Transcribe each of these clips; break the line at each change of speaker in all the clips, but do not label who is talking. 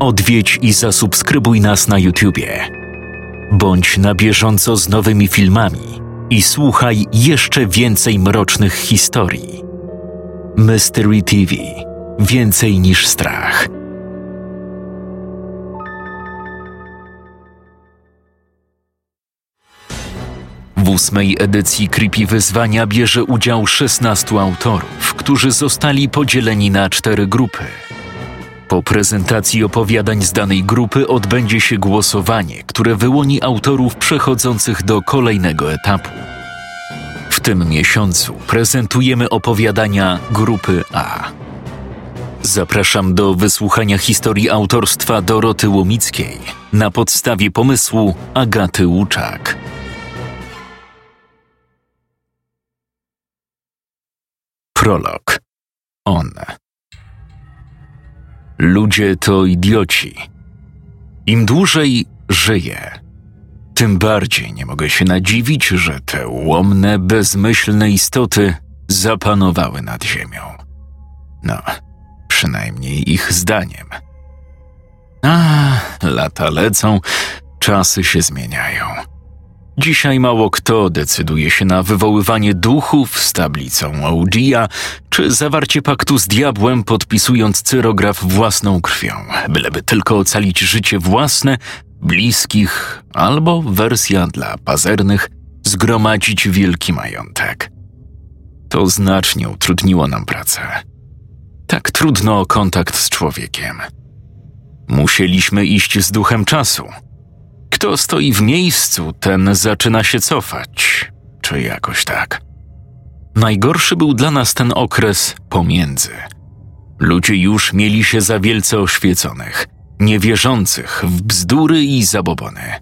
Odwiedź i zasubskrybuj nas na YouTubie. Bądź na bieżąco z nowymi filmami i słuchaj jeszcze więcej mrocznych historii. Mystery TV Więcej niż strach. W ósmej edycji Creepy Wyzwania bierze udział 16 autorów, którzy zostali podzieleni na cztery grupy. Po prezentacji opowiadań z danej grupy odbędzie się głosowanie, które wyłoni autorów przechodzących do kolejnego etapu. W tym miesiącu prezentujemy opowiadania grupy A. Zapraszam do wysłuchania historii autorstwa Doroty Łomickiej na podstawie pomysłu Agaty Łuczak. Prolog. On. Ludzie to idioci. Im dłużej żyję, tym bardziej nie mogę się nadziwić, że te łomne, bezmyślne istoty zapanowały nad ziemią. No, przynajmniej ich zdaniem. A, lata lecą, czasy się zmieniają. Dzisiaj mało kto decyduje się na wywoływanie duchów z tablicą Ouija, czy zawarcie paktu z diabłem, podpisując cyrograf własną krwią, byleby tylko ocalić życie własne, bliskich, albo wersja dla pazernych, zgromadzić wielki majątek. To znacznie utrudniło nam pracę. Tak trudno o kontakt z człowiekiem. Musieliśmy iść z duchem czasu – kto stoi w miejscu, ten zaczyna się cofać, czy jakoś tak. Najgorszy był dla nas ten okres pomiędzy. Ludzie już mieli się za wielce oświeconych, niewierzących w bzdury i zabobony.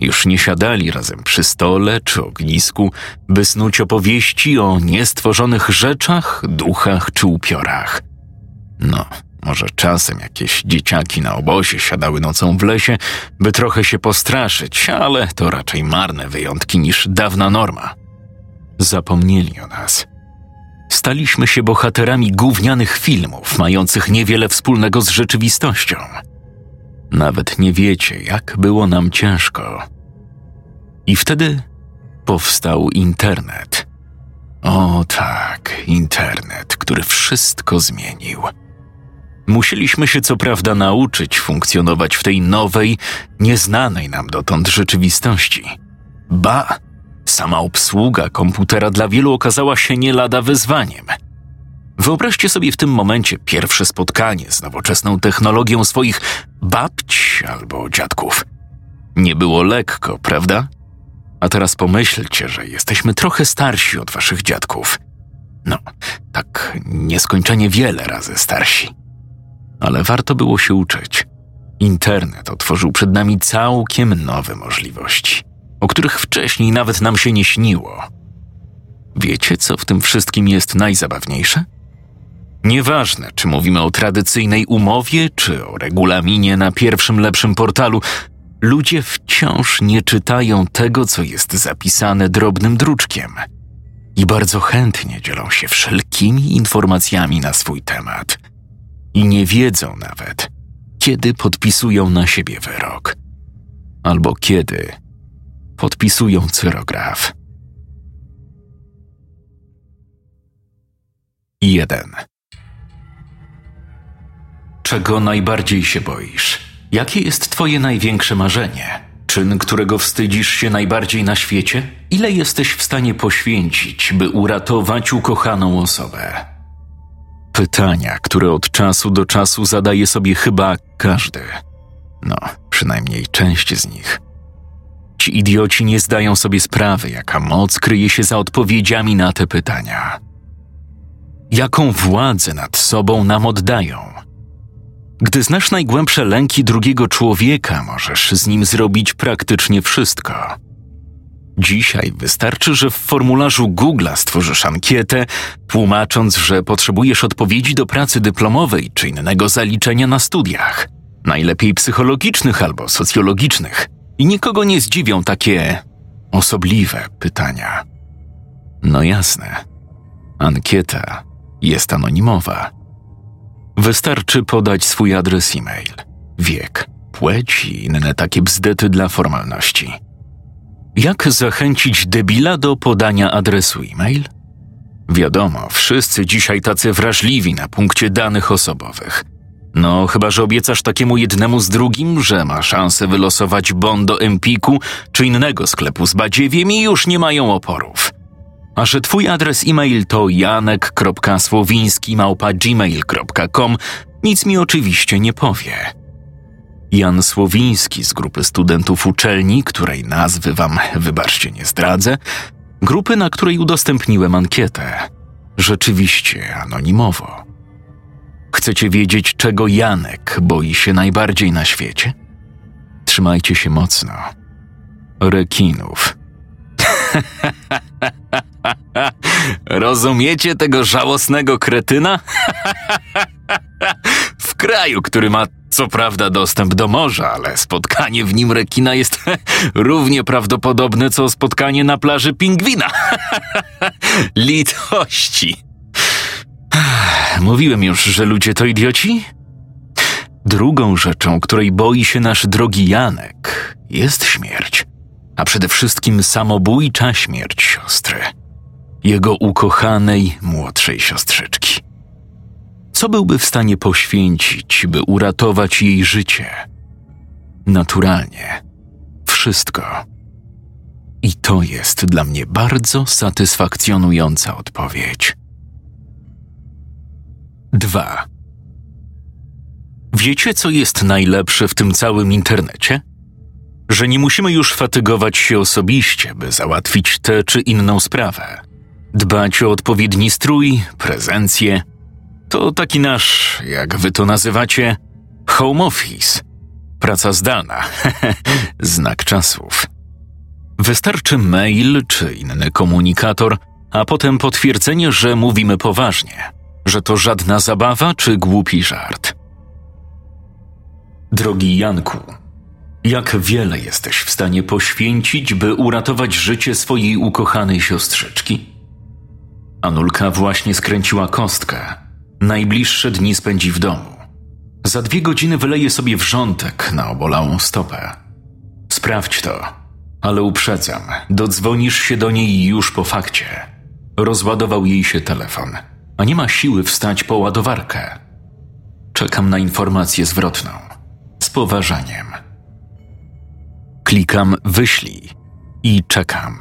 Już nie siadali razem przy stole czy ognisku, by snuć opowieści o niestworzonych rzeczach, duchach czy upiorach. No, może czasem jakieś dzieciaki na obozie siadały nocą w lesie, by trochę się postraszyć, ale to raczej marne wyjątki niż dawna norma. Zapomnieli o nas. Staliśmy się bohaterami gównianych filmów, mających niewiele wspólnego z rzeczywistością. Nawet nie wiecie, jak było nam ciężko. I wtedy powstał internet. O tak, internet, który wszystko zmienił. Musieliśmy się co prawda nauczyć funkcjonować w tej nowej, nieznanej nam dotąd rzeczywistości. Ba, sama obsługa komputera dla wielu okazała się nie lada wyzwaniem. Wyobraźcie sobie w tym momencie pierwsze spotkanie z nowoczesną technologią swoich babć albo dziadków. Nie było lekko, prawda? A teraz pomyślcie, że jesteśmy trochę starsi od waszych dziadków. No, tak nieskończenie wiele razy starsi ale warto było się uczyć. Internet otworzył przed nami całkiem nowe możliwości, o których wcześniej nawet nam się nie śniło. Wiecie, co w tym wszystkim jest najzabawniejsze? Nieważne, czy mówimy o tradycyjnej umowie, czy o regulaminie na pierwszym lepszym portalu, ludzie wciąż nie czytają tego, co jest zapisane drobnym druczkiem i bardzo chętnie dzielą się wszelkimi informacjami na swój temat i nie wiedzą nawet, kiedy podpisują na siebie wyrok, albo kiedy podpisują cyrograf. 1. Czego najbardziej się boisz? Jakie jest Twoje największe marzenie? Czyn, którego wstydzisz się najbardziej na świecie? Ile jesteś w stanie poświęcić, by uratować ukochaną osobę? Pytania, które od czasu do czasu zadaje sobie chyba każdy. No, przynajmniej część z nich. Ci idioci nie zdają sobie sprawy, jaka moc kryje się za odpowiedziami na te pytania. Jaką władzę nad sobą nam oddają? Gdy znasz najgłębsze lęki drugiego człowieka, możesz z nim zrobić praktycznie wszystko. Dzisiaj wystarczy, że w formularzu Google stworzysz ankietę, tłumacząc, że potrzebujesz odpowiedzi do pracy dyplomowej czy innego zaliczenia na studiach, najlepiej psychologicznych albo socjologicznych. I nikogo nie zdziwią takie osobliwe pytania. No jasne. Ankieta jest anonimowa. Wystarczy podać swój adres e-mail. wiek, płeć i inne takie bzdety dla formalności. Jak zachęcić debila do podania adresu e-mail? Wiadomo, wszyscy dzisiaj tacy wrażliwi na punkcie danych osobowych. No, chyba że obiecasz takiemu jednemu z drugim, że ma szansę wylosować bon do Empiku czy innego sklepu z badziewiem i już nie mają oporów. A że twój adres e-mail to janek.słowiński.gmail.com nic mi oczywiście nie powie. Jan Słowiński z grupy studentów uczelni, której nazwy wam, wybaczcie, nie zdradzę, grupy, na której udostępniłem ankietę. Rzeczywiście anonimowo. Chcecie wiedzieć, czego Janek boi się najbardziej na świecie? Trzymajcie się mocno. Rekinów. Rozumiecie tego żałosnego kretyna? w kraju, który ma co prawda dostęp do morza, ale spotkanie w nim rekina jest równie prawdopodobne co spotkanie na plaży pingwina. Litości. Mówiłem już, że ludzie to idioci? Drugą rzeczą, której boi się nasz drogi Janek, jest śmierć, a przede wszystkim samobójcza śmierć siostry, jego ukochanej młodszej siostrzyczki. Co byłby w stanie poświęcić, by uratować jej życie? Naturalnie. Wszystko. I to jest dla mnie bardzo satysfakcjonująca odpowiedź. 2. Wiecie, co jest najlepsze w tym całym internecie? Że nie musimy już fatygować się osobiście, by załatwić tę czy inną sprawę. Dbać o odpowiedni strój, prezencję. To taki nasz, jak wy to nazywacie, home office. Praca zdalna. Znak czasów. Wystarczy mail czy inny komunikator, a potem potwierdzenie, że mówimy poważnie, że to żadna zabawa czy głupi żart. Drogi Janku, jak wiele jesteś w stanie poświęcić, by uratować życie swojej ukochanej siostrzyczki? Anulka właśnie skręciła kostkę. Najbliższe dni spędzi w domu. Za dwie godziny wyleje sobie wrzątek na obolałą stopę. Sprawdź to, ale uprzedzam, dodzwonisz się do niej już po fakcie. Rozładował jej się telefon, a nie ma siły wstać po ładowarkę. Czekam na informację zwrotną. Z poważaniem. Klikam wyślij i czekam.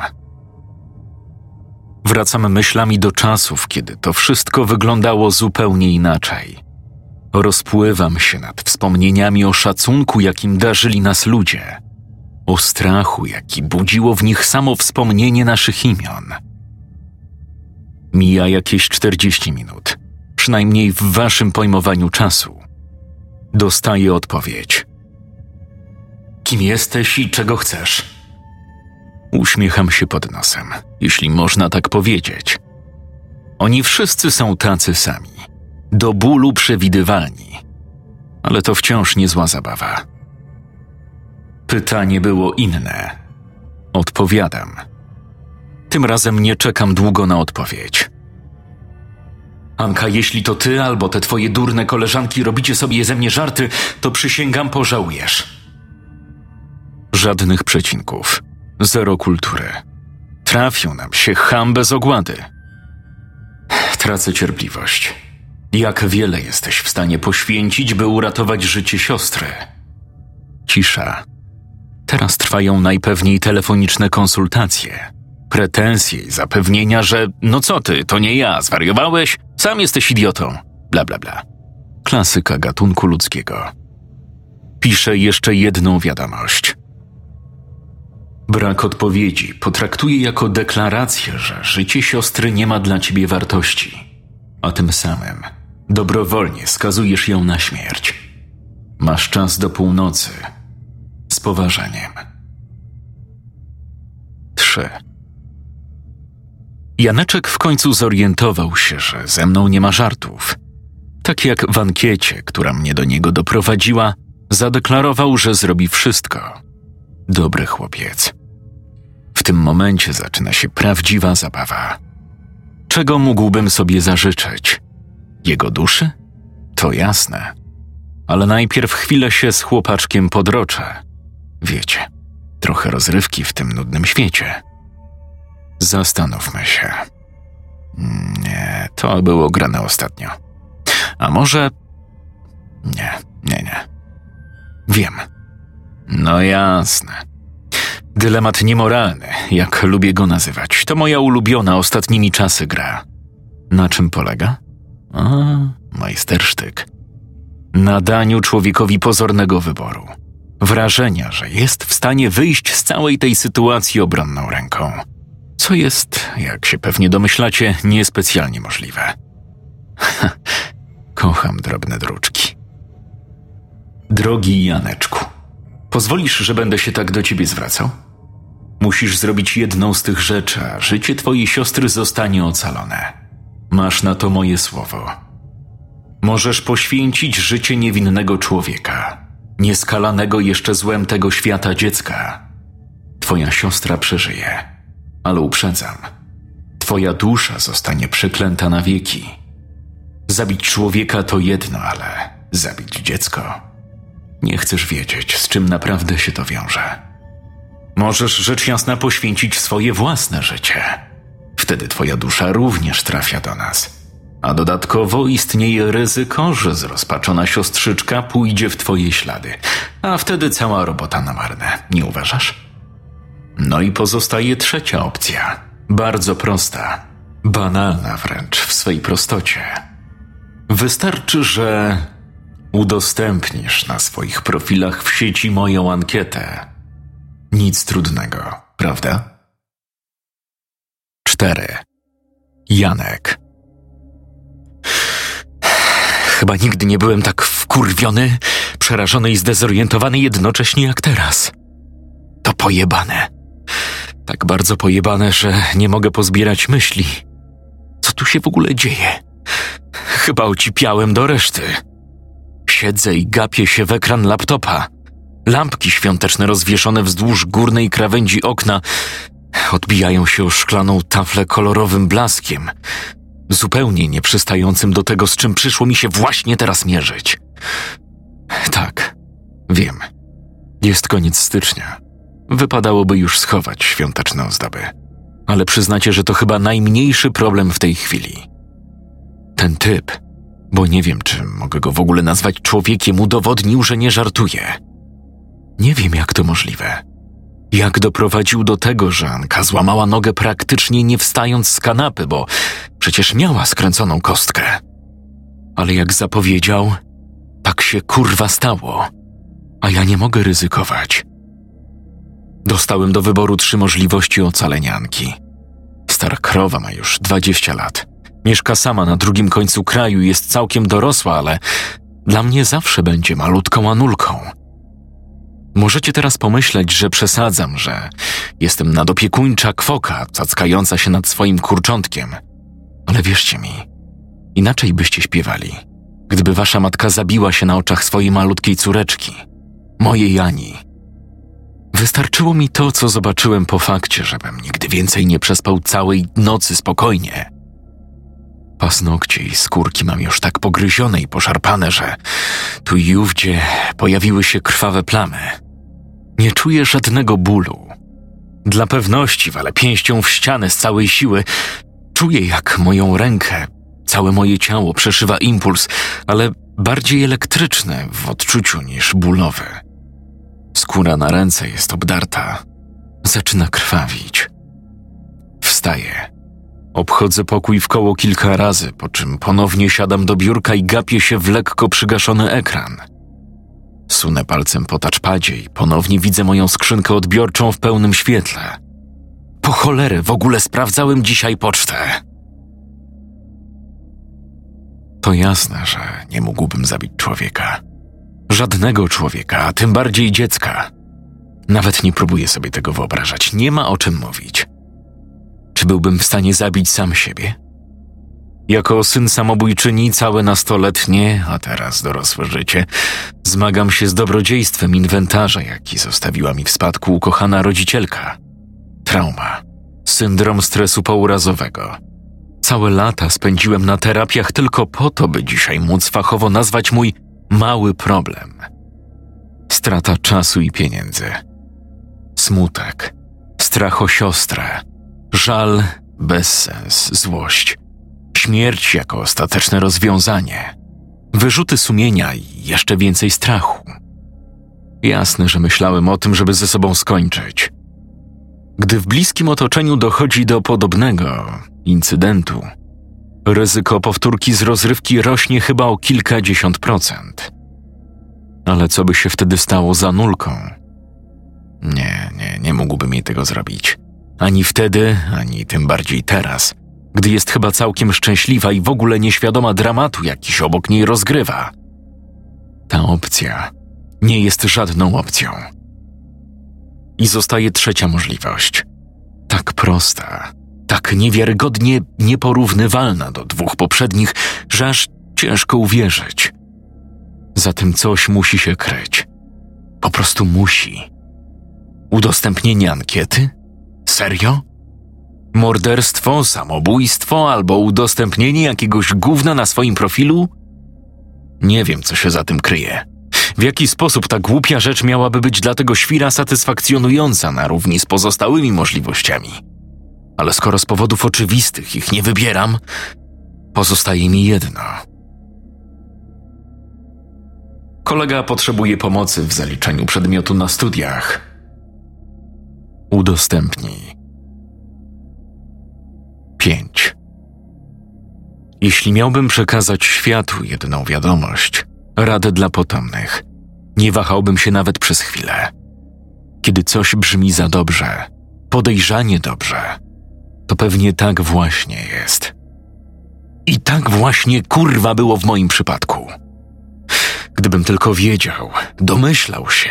Wracam myślami do czasów, kiedy to wszystko wyglądało zupełnie inaczej. Rozpływam się nad wspomnieniami o szacunku, jakim darzyli nas ludzie, o strachu, jaki budziło w nich samo wspomnienie naszych imion. Mija jakieś 40 minut, przynajmniej w waszym pojmowaniu czasu. Dostaję odpowiedź. Kim jesteś i czego chcesz? Uśmiecham się pod nosem, jeśli można tak powiedzieć. Oni wszyscy są tacy sami, do bólu przewidywalni, ale to wciąż niezła zabawa. Pytanie było inne. Odpowiadam. Tym razem nie czekam długo na odpowiedź. Anka, jeśli to ty albo te twoje durne koleżanki robicie sobie ze mnie żarty, to przysięgam, pożałujesz. Żadnych przecinków. Zero kultury. Trafił nam się ham bez ogłady. Tracę cierpliwość. Jak wiele jesteś w stanie poświęcić, by uratować życie siostry? Cisza. Teraz trwają najpewniej telefoniczne konsultacje. Pretensje i zapewnienia, że no co ty, to nie ja, zwariowałeś? Sam jesteś idiotą. Bla, bla, bla. Klasyka gatunku ludzkiego. Piszę jeszcze jedną wiadomość. Brak odpowiedzi potraktuję jako deklarację, że życie siostry nie ma dla ciebie wartości, a tym samym dobrowolnie skazujesz ją na śmierć. Masz czas do północy. Z poważaniem. 3. Janeczek w końcu zorientował się, że ze mną nie ma żartów. Tak jak w ankiecie, która mnie do niego doprowadziła, zadeklarował, że zrobi wszystko. Dobry chłopiec. Tym momencie zaczyna się prawdziwa zabawa. Czego mógłbym sobie zażyczyć? Jego duszy? To jasne. ale najpierw chwilę się z chłopaczkiem podroczę. Wiecie, trochę rozrywki w tym nudnym świecie. Zastanówmy się. Nie, to było grane ostatnio. A może. Nie, nie, nie. Wiem. No jasne. Dylemat niemoralny, jak lubię go nazywać. To moja ulubiona ostatnimi czasy gra. Na czym polega? A, majstersztyk. Na daniu człowiekowi pozornego wyboru. Wrażenia, że jest w stanie wyjść z całej tej sytuacji obronną ręką. Co jest, jak się pewnie domyślacie, niespecjalnie możliwe. Kocham drobne druczki. Drogi Janeczku, pozwolisz, że będę się tak do ciebie zwracał? Musisz zrobić jedną z tych rzeczy, a życie twojej siostry zostanie ocalone. Masz na to moje słowo. Możesz poświęcić życie niewinnego człowieka, nieskalanego jeszcze złem tego świata dziecka. Twoja siostra przeżyje, ale uprzedzam. Twoja dusza zostanie przeklęta na wieki. Zabić człowieka to jedno, ale zabić dziecko. Nie chcesz wiedzieć, z czym naprawdę się to wiąże. Możesz rzecz jasna poświęcić swoje własne życie. Wtedy twoja dusza również trafia do nas. A dodatkowo istnieje ryzyko, że zrozpaczona siostrzyczka pójdzie w twoje ślady, a wtedy cała robota na marne, nie uważasz? No i pozostaje trzecia opcja, bardzo prosta, banalna wręcz w swej prostocie. Wystarczy, że udostępnisz na swoich profilach w sieci moją ankietę. Nic trudnego, prawda? 4. Janek. Chyba nigdy nie byłem tak wkurwiony, przerażony i zdezorientowany jednocześnie jak teraz. To pojebane. Tak bardzo pojebane, że nie mogę pozbierać myśli. Co tu się w ogóle dzieje? Chyba ocipiałem do reszty. Siedzę i gapię się w ekran laptopa. Lampki świąteczne rozwieszone wzdłuż górnej krawędzi okna odbijają się o szklaną taflę kolorowym blaskiem, zupełnie nieprzystającym do tego, z czym przyszło mi się właśnie teraz mierzyć. Tak, wiem. Jest koniec stycznia. Wypadałoby już schować świąteczne ozdoby. Ale przyznacie, że to chyba najmniejszy problem w tej chwili. Ten typ, bo nie wiem, czy mogę go w ogóle nazwać człowiekiem, udowodnił, że nie żartuje. Nie wiem, jak to możliwe. Jak doprowadził do tego, że Anka złamała nogę praktycznie nie wstając z kanapy, bo przecież miała skręconą kostkę. Ale jak zapowiedział, tak się kurwa stało, a ja nie mogę ryzykować. Dostałem do wyboru trzy możliwości ocalenia Anki. Stara krowa ma już 20 lat. Mieszka sama na drugim końcu kraju jest całkiem dorosła, ale dla mnie zawsze będzie malutką anulką. Możecie teraz pomyśleć, że przesadzam, że jestem nadopiekuńcza kwoka, cackająca się nad swoim kurczątkiem. Ale wierzcie mi, inaczej byście śpiewali, gdyby wasza matka zabiła się na oczach swojej malutkiej córeczki, mojej Jani. Wystarczyło mi to, co zobaczyłem po fakcie, żebym nigdy więcej nie przespał całej nocy spokojnie. Paznokcie i skórki mam już tak pogryzione i poszarpane, że tu i ówdzie pojawiły się krwawe plamy. Nie czuję żadnego bólu. Dla pewności walę pięścią w ścianę z całej siły. Czuję, jak moją rękę, całe moje ciało przeszywa impuls, ale bardziej elektryczny w odczuciu niż bólowy. Skóra na ręce jest obdarta. Zaczyna krwawić. Wstaję. Obchodzę pokój w koło kilka razy, po czym ponownie siadam do biurka i gapię się w lekko przygaszony ekran. Sunę palcem po touchpadzie i ponownie widzę moją skrzynkę odbiorczą w pełnym świetle. Po cholerę w ogóle sprawdzałem dzisiaj pocztę. To jasne, że nie mógłbym zabić człowieka. Żadnego człowieka, a tym bardziej dziecka. Nawet nie próbuję sobie tego wyobrażać, nie ma o czym mówić. Czy byłbym w stanie zabić sam siebie? Jako syn samobójczyni całe nastoletnie, a teraz dorosłe życie, zmagam się z dobrodziejstwem inwentarza, jaki zostawiła mi w spadku ukochana rodzicielka. Trauma, syndrom stresu pourazowego. Całe lata spędziłem na terapiach tylko po to, by dzisiaj móc fachowo nazwać mój mały problem. Strata czasu i pieniędzy. Smutek, strach o siostrę, żal, bezsens, złość, śmierć jako ostateczne rozwiązanie, wyrzuty sumienia i jeszcze więcej strachu. Jasne, że myślałem o tym, żeby ze sobą skończyć. Gdy w bliskim otoczeniu dochodzi do podobnego incydentu, ryzyko powtórki z rozrywki rośnie chyba o kilkadziesiąt procent. Ale co by się wtedy stało za nulką? Nie, nie, nie mógłbym jej tego zrobić. Ani wtedy, ani tym bardziej teraz, gdy jest chyba całkiem szczęśliwa i w ogóle nieświadoma dramatu, jaki się obok niej rozgrywa. Ta opcja nie jest żadną opcją. I zostaje trzecia możliwość. Tak prosta, tak niewiarygodnie nieporównywalna do dwóch poprzednich, że aż ciężko uwierzyć. Za tym coś musi się kryć. Po prostu musi. Udostępnienie ankiety? Serio? Morderstwo, samobójstwo albo udostępnienie jakiegoś gówna na swoim profilu? Nie wiem, co się za tym kryje. W jaki sposób ta głupia rzecz miałaby być dla tego świra satysfakcjonująca na równi z pozostałymi możliwościami? Ale skoro z powodów oczywistych ich nie wybieram, pozostaje mi jedno. Kolega potrzebuje pomocy w zaliczeniu przedmiotu na studiach. Udostępnij. 5. Jeśli miałbym przekazać światu jedną wiadomość, radę dla potomnych, nie wahałbym się nawet przez chwilę. Kiedy coś brzmi za dobrze, podejrzanie dobrze, to pewnie tak właśnie jest. I tak właśnie kurwa było w moim przypadku. Gdybym tylko wiedział, domyślał się,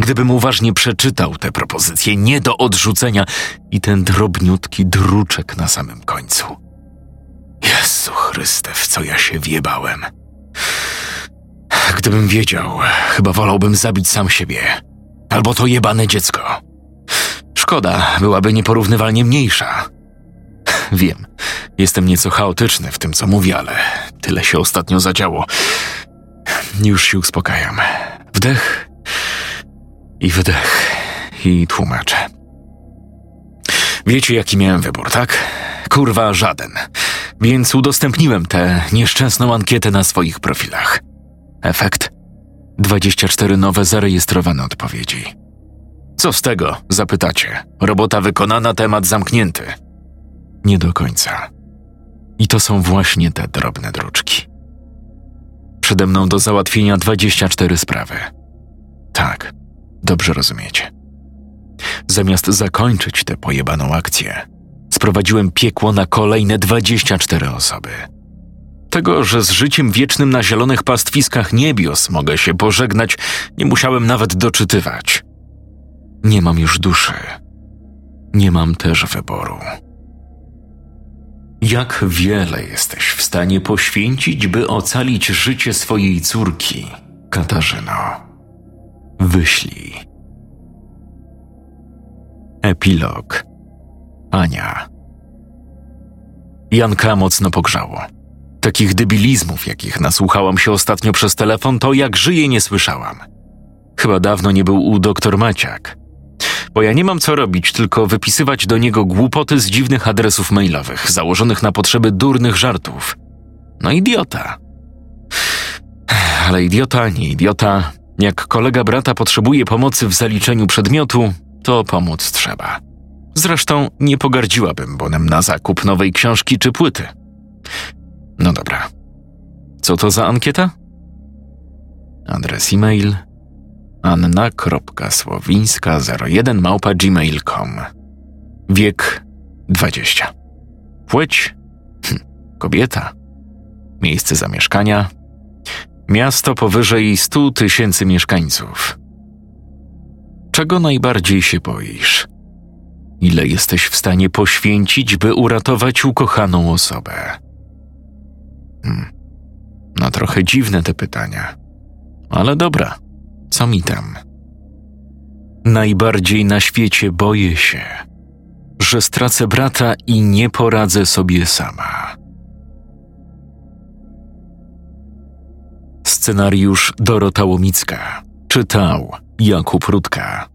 gdybym uważnie przeczytał tę propozycję nie do odrzucenia i ten drobniutki druczek na samym końcu. Jezu Chryste, w co ja się wjebałem. Gdybym wiedział, chyba wolałbym zabić sam siebie. Albo to jebane dziecko. Szkoda, byłaby nieporównywalnie mniejsza. Wiem, jestem nieco chaotyczny w tym, co mówię, ale tyle się ostatnio zadziało. Już się uspokajam. Wdech i wydech i tłumaczę. Wiecie, jaki miałem wybór, tak? Kurwa, żaden. Więc udostępniłem tę nieszczęsną ankietę na swoich profilach. Efekt? 24 nowe zarejestrowane odpowiedzi. Co z tego, zapytacie? Robota wykonana, temat zamknięty. Nie do końca. I to są właśnie te drobne druczki. Przede mną do załatwienia 24 sprawy. Tak, dobrze rozumiecie. Zamiast zakończyć tę pojebaną akcję, sprowadziłem piekło na kolejne 24 osoby. Tego, że z życiem wiecznym na zielonych pastwiskach niebios mogę się pożegnać, nie musiałem nawet doczytywać. Nie mam już duszy. Nie mam też wyboru. Jak wiele jesteś w stanie poświęcić, by ocalić życie swojej córki, Katarzyno? Wyślij. Epilog. Ania. Janka mocno pogrzało. Takich debilizmów, jakich nasłuchałam się ostatnio przez telefon, to jak żyje nie słyszałam. Chyba dawno nie był u doktor Maciak. Bo ja nie mam co robić, tylko wypisywać do niego głupoty z dziwnych adresów mailowych, założonych na potrzeby durnych żartów. No idiota. Ale idiota, nie idiota. Jak kolega brata potrzebuje pomocy w zaliczeniu przedmiotu, to pomóc trzeba. Zresztą nie pogardziłabym bonem na zakup nowej książki czy płyty. No dobra. Co to za ankieta? Adres e-mail anna.słowińska01 małpa gmail.com Wiek 20 Płeć? Hm, kobieta Miejsce zamieszkania? Miasto powyżej 100 tysięcy mieszkańców. Czego najbardziej się boisz? Ile jesteś w stanie poświęcić, by uratować ukochaną osobę? Hmm. No trochę dziwne te pytania. Ale dobra, co mi tam? Najbardziej na świecie boję się, że stracę brata i nie poradzę sobie sama. Scenariusz Dorota Łomicka. Czytał Jakub Rutka.